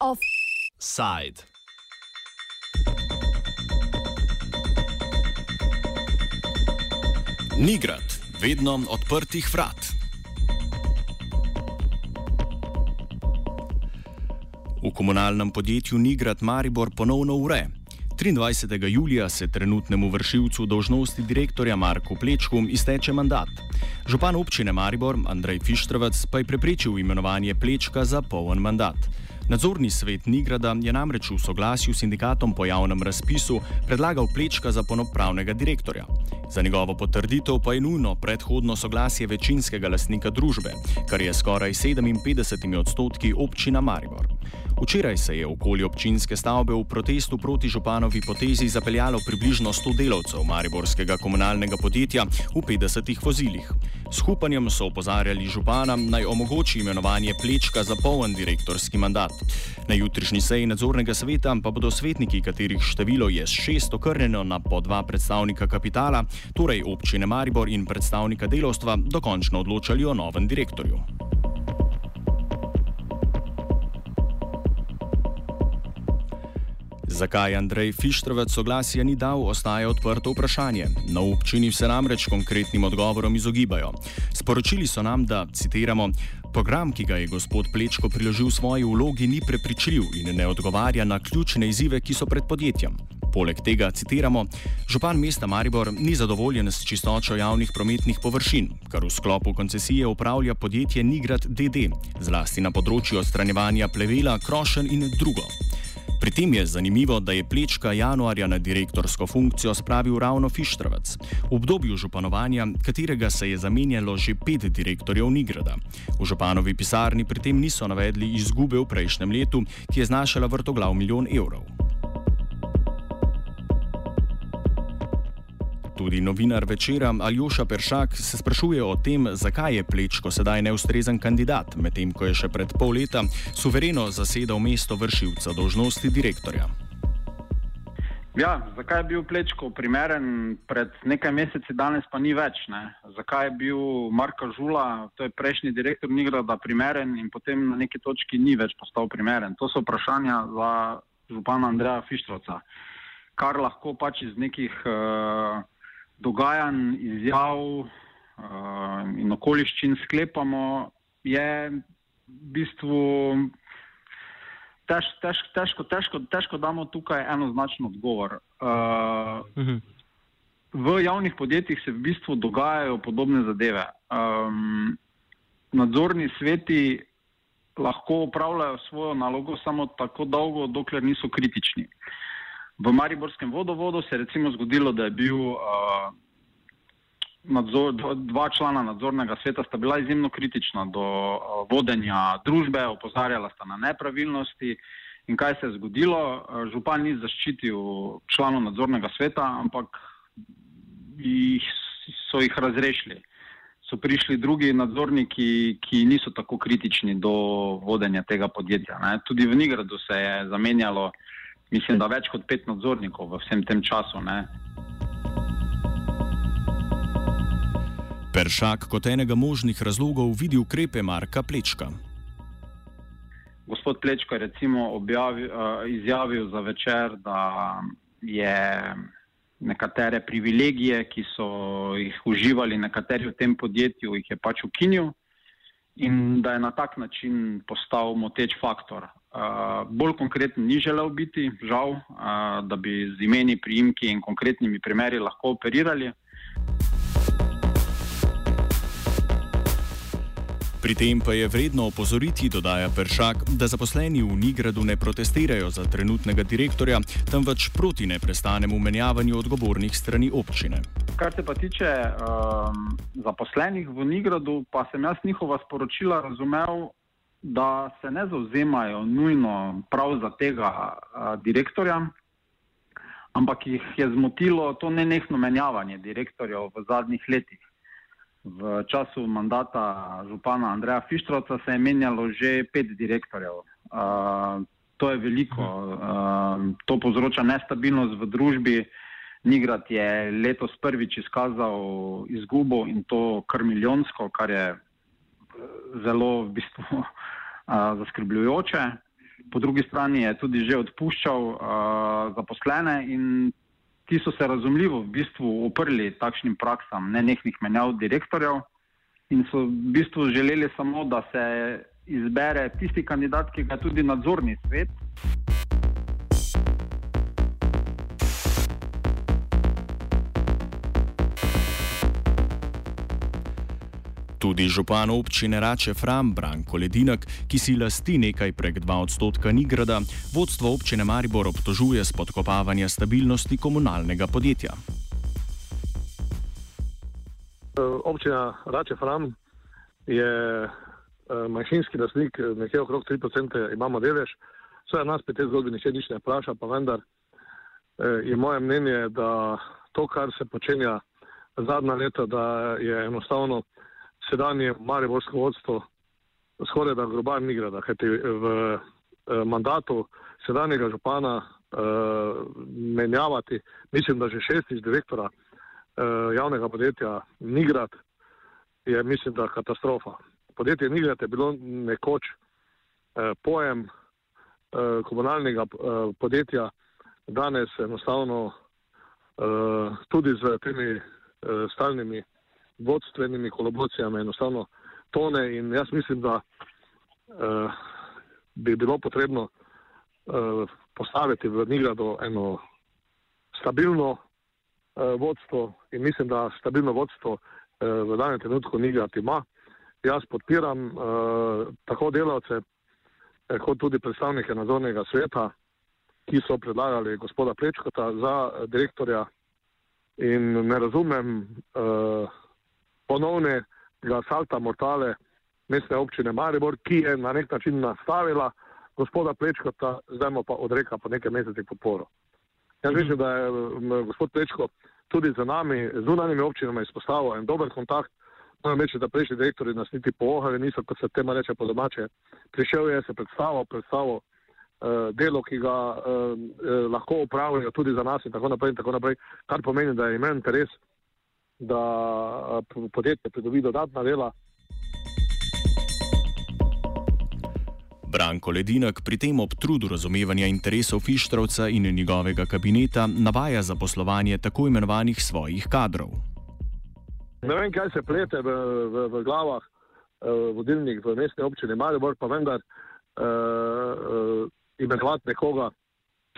Offside. Nigrad, vedno odprtih vrat. V komunalnem podjetju Nigrad Maribor ponovno ure. 23. julija se trenutnemu vršilcu dožnosti direktorja Marku Plečku izteče mandat. Župan občine Maribor Andrej Fištrovec pa je preprečil imenovanje Plečka za poln mandat. Nadzorni svet Nigrada je namreč v soglasju s sindikatom po javnem razpisu predlagal Plečka za ponopravnega direktorja. Za njegovo potrditev pa je nujno predhodno soglasje večinskega lastnika družbe, kar je skoraj 57 odstotki občina Maribor. Včeraj se je okoli občinske stavbe v protestu proti županovi potezi zapeljalo približno 100 delavcev mariborskega komunalnega podjetja v 50 vozilih. S hupanjem so opozarjali župana naj omogoči imenovanje Plečka za poln direktorski mandat. Na jutrišnji seji nadzornega sveta pa bodo svetniki, katerih število je šest okrnjeno na po dva predstavnika kapitala, torej občine Maribor in predstavnika delovstva, dokončno odločali o novem direktorju. Zakaj Andrej Fištrovec soglasja ni dal, ostaje odprto vprašanje. Na občini se namreč konkretnim odgovorom izogibajo. Sporočili so nam, da, citiramo, program, ki ga je gospod Plečko priložil svoji vlogi, ni prepričljiv in ne odgovarja na ključne izzive, ki so pred podjetjem. Poleg tega, citiramo, župan mesta Maribor ni zadovoljen s čistočo javnih prometnih površin, kar v sklopu koncesije upravlja podjetje Nigrad DD, zlasti na področju odstranjevanja plevela, krošen in drugo. Pri tem je zanimivo, da je Plečka januarja na direktorsko funkcijo spravil ravno Fištrovec, v obdobju županovanja, katerega se je zamenjalo že pet direktorjev Nigrada. V županovi pisarni pri tem niso navedli izgube v prejšnjem letu, ki je znašala vrtoglav milijon evrov. Tudi novinar večera Aljoša Peršak se sprašuje o tem, zakaj je Plečko sedaj neustrezen kandidat, medtem ko je še pred pol leta suvereno zasedal mesto vršilca dožnosti direktorja. Ja, zakaj je bil Plečko primeren pred nekaj meseci, danes pa ni več? Ne? Zakaj je bil Marko Žula, to je prejšnji direktor Nigrada, primeren in potem na neki točki ni več postal primeren? To so vprašanja za župana Andreja Fištrovca. Kar lahko pač iz nekih uh, dogajanj, izjav uh, in okoliščin sklepamo, je v bistvu tež, tež, težko, težko, težko damo tukaj enoznačen odgovor. Uh, uh -huh. V javnih podjetjih se v bistvu dogajajo podobne zadeve. Um, nadzorni sveti lahko upravljajo svojo nalogo samo tako dolgo, dokler niso kritični. Uh, V Mariborskem vodovodu se je recimo zgodilo, da je bil uh, nadzor, dva člana nadzornega sveta sta bila izjemno kritična do uh, vodenja družbe, opozarjala sta na nepravilnosti. In kaj se je zgodilo? Uh, župan ni zaščitil članov nadzornega sveta, ampak jih, so jih razrešili. So prišli drugi nadzorniki, ki niso tako kritični do vodenja tega podjetja. Ne. Tudi v Nigradu se je zamenjalo mislim, da več kot pet nadzornikov v vsem tem času. Ne. Peršak kot enega možnih razlogov vidi ukrepe Marka Plečka. Gospod Plečko je recimo objavil, uh, izjavil za večer, da je nekatere privilegije, ki so jih uživali nekateri v tem podjetju, jih je pač ukinil in da je na tak način postal moteč faktor. Uh, bolj konkreten ni želel biti, žal, uh, da bi z imeni, priimki in konkretnimi primeri lahko operirali. Pri tem pa je vredno opozoriti, dodaja Peršak, da zaposleni v Nigradu ne protestirajo za trenutnega direktorja, temveč proti neprestanemu menjavanju odgovornih strani občine. Kar se pa tiče um, zaposlenih v Nigradu, pa sem jaz njihova sporočila razumel da se ne zauzemajo nujno prav za tega a, direktorja, ampak jih je zmotilo to nenehno menjavanje direktorjev v zadnjih letih. V času mandata župana Andreja Fištrovca se je menjalo že pet direktorjev. A, to je veliko, a, to povzroča nestabilnost v družbi, Nigrad je letos prvič izkazal izgubo in to kar milijonsko, kar je zelo v bistvu zaskrbljujoče. Po drugi strani je tudi že odpuščal zaposlene in ti so se razumljivo v bistvu uprli takšnim praksam nenehnih menjav direktorjev in so v bistvu želeli samo, da se izbere tisti kandidat, ki ga tudi nadzorni svet. Tudi župan občine Rače Fram Branko Ledinak, ki si lasti nekaj prek 2 odstotka Nigrada, vodstvo občine Maribor obtožuje spodkopavanja stabilnosti komunalnega podjetja. Občina Rače Fram je eh, manjšinski lasnik, nekje okrog 3% imamo delež. Vse nas pri tej zgodbi niče nič ne vpraša, pa vendar eh, je moje mnenje, da to, kar se počenja zadnja leta, da je enostavno sedanje Mariborsko vodstvo skoraj da grobar Nigrada, kajti v eh, mandatu sedanjega župana eh, menjavati, mislim, da že šestič direktora eh, javnega podjetja Nigrad je, mislim, da katastrofa. Podjetje Nigrad je bilo nekoč eh, pojem eh, komunalnega eh, podjetja, danes enostavno eh, tudi z temi eh, stalnimi vodstvenimi kolaboracijami enostavno tone in jaz mislim, da uh, bi bilo potrebno uh, postaviti v Nigrado eno stabilno uh, vodstvo in mislim, da stabilno vodstvo uh, v danem trenutku Nigrad ima. Jaz podpiram uh, tako delavce, eh, kot tudi predstavnike nadzornega sveta, ki so predlagali gospoda Plečkota za direktorja in ne razumem uh, ponovnega salta mortale mestne občine Maribor, ki je na nek način nastavila gospoda Plečkota, zdaj mu pa odreka po nekaj mesecih podporo. Jaz mm -hmm. mislim, da je gospod Plečko tudi za nami, zunanjimi občinami izpostavil en dober kontakt. Moram reči, da prejšnji direktori nas niti poohali niso, kot se tema reče po domače. Prišel je se predstavil, predstavil uh, delo, ki ga uh, uh, lahko upravljajo tudi za nas in tako naprej in tako naprej, kar pomeni, da je imel interes da podjetje pridobi dodatna dela. Branko Ledinak pri tem ob trudu razumevanja interesov Fištrovca in njegovega kabineta navaja za poslovanje tako imenovanih svojih kadrov. Ne vem, kaj se plete v, v, v glavah uh, vodilnih v mestni občini Maribor, pa vendar uh, uh, imenovati nekoga,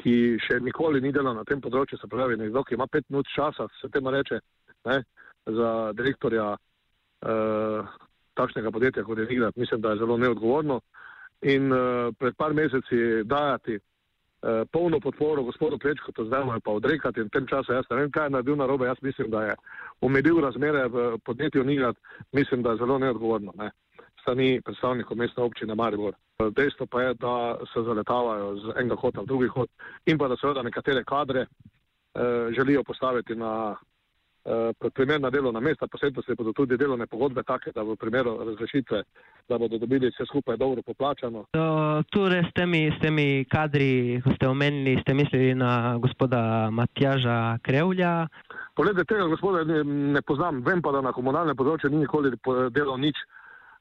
ki še nikoli ni delal na tem področju, se pravi, nekdo, ki ima pet minut časa, se temu reče, ne, za direktorja uh, takšnega podjetja, kot je Nigrat, mislim, da je zelo neodgovorno. In uh, pred par meseci dajati uh, polno podporo gospodu Plečku, to zdaj je pa odrekati in v tem času jaz ne vem, kaj je naredil na robe, jaz mislim, da je umedil razmere v podjetju Nigrat, mislim, da je zelo neodgovorno. Ne strani predstavnikov mestne občine Maribor. Dejstvo pa je, da se zaletavajo z enega hota v drugi hod in pa da seveda nekatere kadre eh, želijo postaviti na primerna delovna mesta, posebno se bodo tudi delovne pogodbe take, da v primeru razrešitve, da bodo dobili vse skupaj dobro poplačano. Torej, s temi, s temi kadri, ko ste omenili, ste mislili na gospoda Matjaža Krevlja? Poglede tega gospoda ne, ne poznam, vem pa, da na komunalne področje ni nikoli delal nič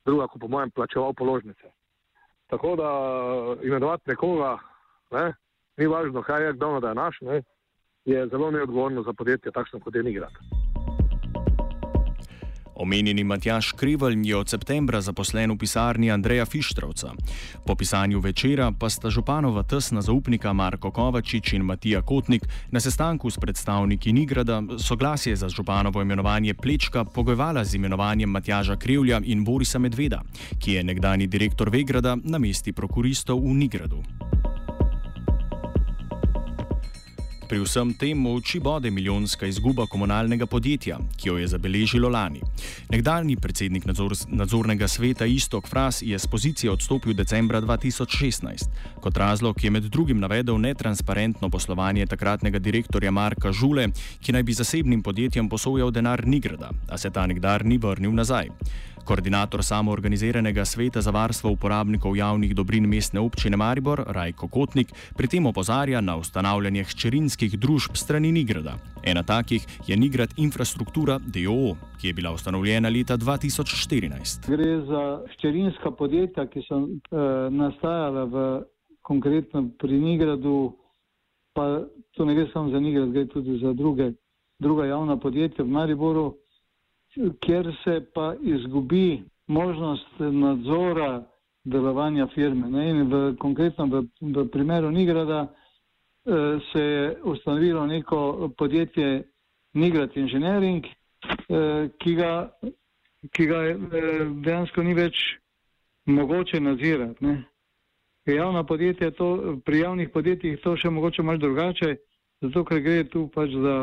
druga, kot po mojem plačeval položnice. Tako da imenovati nekoga, ne, ni važno, kaj je, kdo da je naš, ne, je zelo neodgovorno za podjetje, takšno kot je Nigrad. Omenjeni Matjaš Krivelj je od septembra zaposlen v pisarni Andreja Fištrovca. Po pisanju večera pa sta županova tesna zaupnika Marko Kovačič in Matija Kotnik na sestanku s predstavniki Nigrada soglasje za županovo imenovanje Plečka pogojevala z imenovanjem Matjaža Krivlja in Borisa Medveda, ki je nekdani direktor Vegrada na mesti prokuristov v Nigradu. Pri vsem tem v oči bode milijonska izguba komunalnega podjetja, ki jo je zabeležilo lani. Nekdanji predsednik nadzor, nadzornega sveta Istok Fras je z pozicije odstopil decembra 2016. Kot razlog je med drugim navedel netransparentno poslovanje takratnega direktorja Marka Žule, ki naj bi zasebnim podjetjem posojal denar Nigrada, a se ta nikdar ni vrnil nazaj. Koordinator samoorganiziranega sveta za varstvo uporabnikov javnih dobrin mestne občine Maribor, Rajko Kotnik, pri tem opozarja na ustanavljanje hčerinskih družb strani Nigrada. Ena takih je Nigrad Infrastruktura DOO, ki je bila ustanovljena leta 2014. Gre za hčerinska podjetja, ki so eh, nastajala v konkretno pri Nigradu, pa to ne gre samo za Nigrad, gre tudi za druge, druga javna podjetja v Mariboru kjer se pa izgubi možnost nadzora delovanja firme. Ne? In v, konkretno v, v primeru Nigrada se je ustanovilo neko podjetje Nigrad Engineering, eh, ki, ga, ki ga eh, dejansko ni več mogoče nadzirati. Ne? Javna podjetja, to, pri javnih podjetjih to še mogoče malo drugače, zato ker gre tu pač za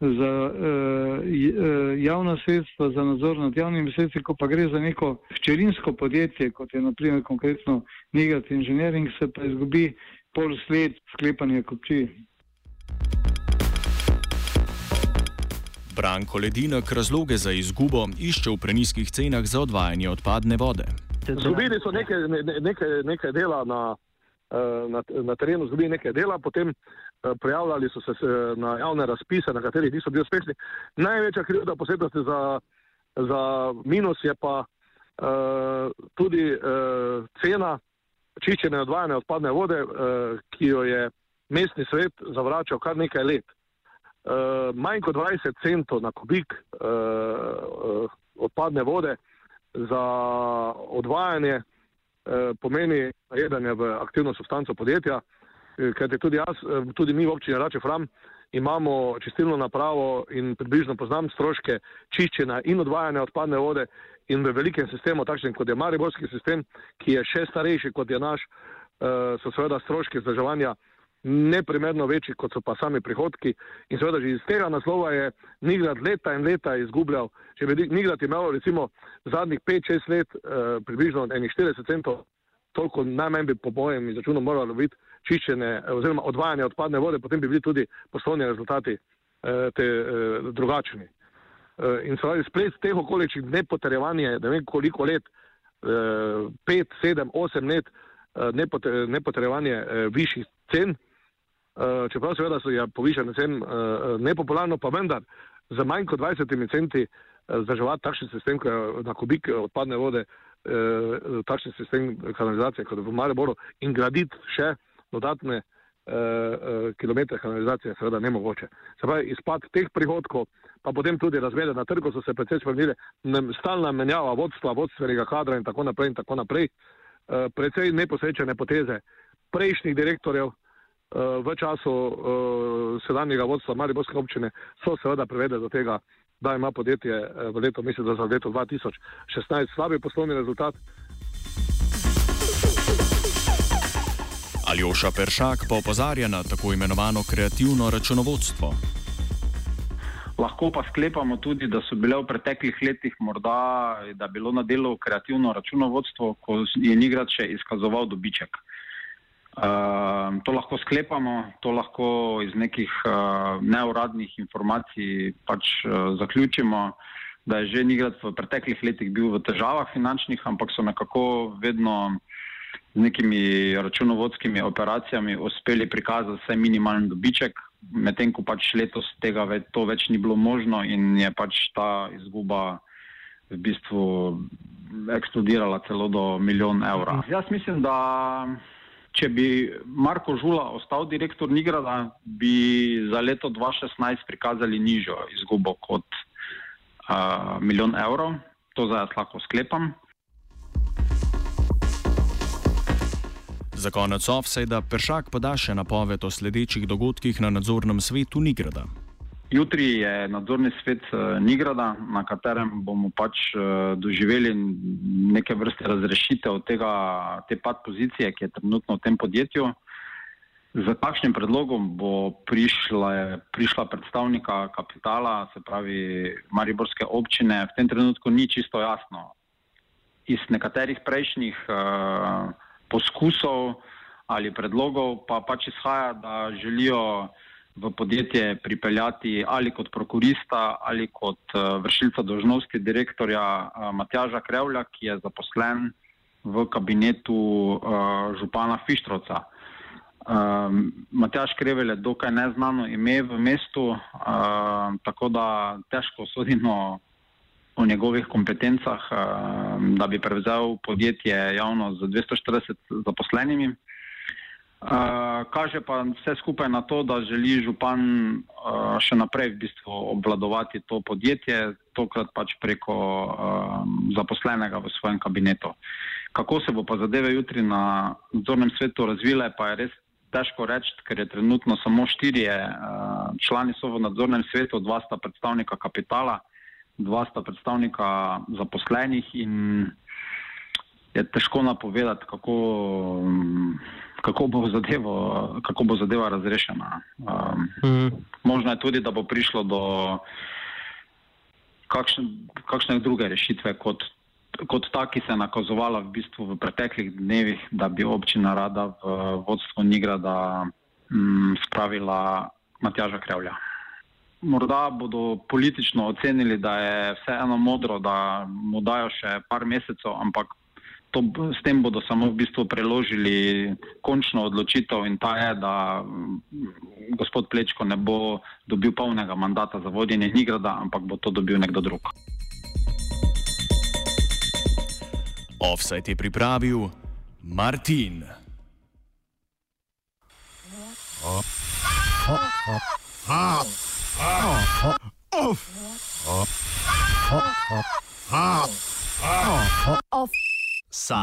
za uh, javna sredstva, za nadzor nad javnimi sredstvi, ko pa gre za neko hčerinsko podjetje, kot je naprimer konkretno Nigat Engineering, se pa izgubi pol sled sklepanja kopči. Branko Ledinak razloge za izgubo išče v preniskih cenah za odvajanje odpadne vode. Zgubili so nekaj, nekaj, nekaj dela na, eh, na, na terenu, zgubili nekaj dela, potem Eh, prijavljali so se na javne razpise, na katerih niso bili uspešni. Največja krivda posebnosti za, za minus je pa uh, tudi uh, cena čiščenja in odvajanja odpadne vode, uh, ki jo je mestni svet zavračal kar nekaj let. Uh, manj kot 20 centov na kubik uh, uh, odpadne vode za odvajanje pomeni najedanje v aktivno substanco podjetja. Eh, ker tudi jaz, eh, tudi mi v občini Rače Fram imamo čistilno napravo in približno poznam stroške čiščenja in odvajanja odpadne vode in v velikem sistemu, takšnem kot je Mariborski sistem, ki je še starejši kot je naš, eh, so seveda stroški vzdrževanja neprimerno večji, kot so pa sami prihodki. In seveda že iz tega naslova je Nigrad leta in leta izgubljal. Če bi Nigrad imel recimo zadnjih 5-6 let približno enih 40 centov, toliko najmanj bi po mojem izračunu moralo biti čiščenje oziroma odvajanje odpadne vode, potem bi bili tudi poslovni rezultati eh, te, eh, drugačni. Eh, in seveda splet teh okoličnih nepotrjevanje, ne vem koliko let, eh, pet, sedem, osem let, eh, nepotrjevanje eh, višjih cen, eh, čeprav seveda so ja povišene cen eh, nepopularno, pa vendar za manj kot 20 centi eh, zdrževati takšen sistem, ki je na kubik odpadne vode, eh, takšen sistem kanalizacije kot v Mareboru in graditi še dodatne kilometre kanalizacije seveda ne mogoče. Se pravi, izpad teh prihodkov, pa potem tudi razmere na trgu so se precej spremenile, stalna menjava vodstva, vodstvenega kadra in tako naprej in tako naprej, precej neposrečene poteze prejšnjih direktorjev v času uh, sedanjega vodstva Mariborske občine so seveda privedle do tega, da ima podjetje v letu, mislim, da za leto 2016 slabi poslovni rezultat. Aljoša Peršak pa opozarja na tako imenovano kreativno računovodstvo. Lahko pa sklepamo tudi, da so bile v preteklih letih morda, da je bilo na delu kreativno računovodstvo, ko je Nigrad še izkazoval dobiček. Uh, to lahko sklepamo, to lahko iz nekih uh, neuradnih informacij pač uh, zaključimo, da je že Nigrad v preteklih letih bil v težavah finančnih, ampak so nekako vedno z nekimi računovodskimi operacijami uspeli prikazati vse minimalen dobiček, medtem ko pač letos tega ve, to več ni bilo možno in je pač ta izguba v bistvu eksplodirala celo do milijon evra. Jaz mislim, da če bi Marko Žula ostal direktor Nigrada, bi za leto 2016 prikazali nižjo izgubo kot uh, milijon evrov. To zdaj lahko sklepam. Za konec offsajda Peršak poda še napoved o sledečih dogodkih na nadzornem svetu Nigrada. Jutri je nadzorni svet uh, Nigrada, na katerem bomo pač uh, doživeli neke vrste razrešitev tega, te pad pozicije, ki je trenutno v tem podjetju. Z takšnim predlogom bo prišla, prišla predstavnika kapitala, se pravi Mariborske občine. V tem trenutku ni čisto jasno. Iz nekaterih prejšnjih uh, poskusov ali predlogov, pa pač izhaja, da želijo v podjetje pripeljati ali kot prokurista ali kot uh, vršilca dožnosti direktorja uh, Matjaža Krevlja, ki je zaposlen v kabinetu uh, župana Fištrovca. Um, Matjaž Krevelj je dokaj neznano ime v mestu, uh, tako da težko sodimo o njegovih kompetencah, uh, da bi prevzel podjetje javno z 240 zaposlenimi. Uh, kaže pa vse skupaj na to, da želi župan uh, še naprej v bistvu obvladovati to podjetje, tokrat pač preko uh, zaposlenega v svojem kabinetu. Kako se bo pa zadeve jutri na nadzornem svetu razvile, pa je res težko reči, ker je trenutno samo štirje uh, člani so v nadzornem svetu, dva sta predstavnika kapitala, dva sta predstavnika zaposlenih in je težko napovedati, kako. Um, kako bo, zadevo, kako bo zadeva razrešena. Um, mm. Možno je tudi, da bo prišlo do kakšne, kakšne druge rešitve, kot, kot ta, ki se je nakazovala v, bistvu v preteklih dnevih, da bi občina rada v vodstvo Nigrada um, spravila Matjaža Krevlja. Morda bodo politično ocenili, da je vseeno modro, da mu dajo še par mesecev, ampak to, s tem bodo samo v bistvu preložili končno odločitev in ta je, da mm, gospod Plečko ne bo dobil polnega mandata za vodenje Nigrada, ampak bo to dobil nekdo drug. Offside je pripravil Martin. Off. Off. side.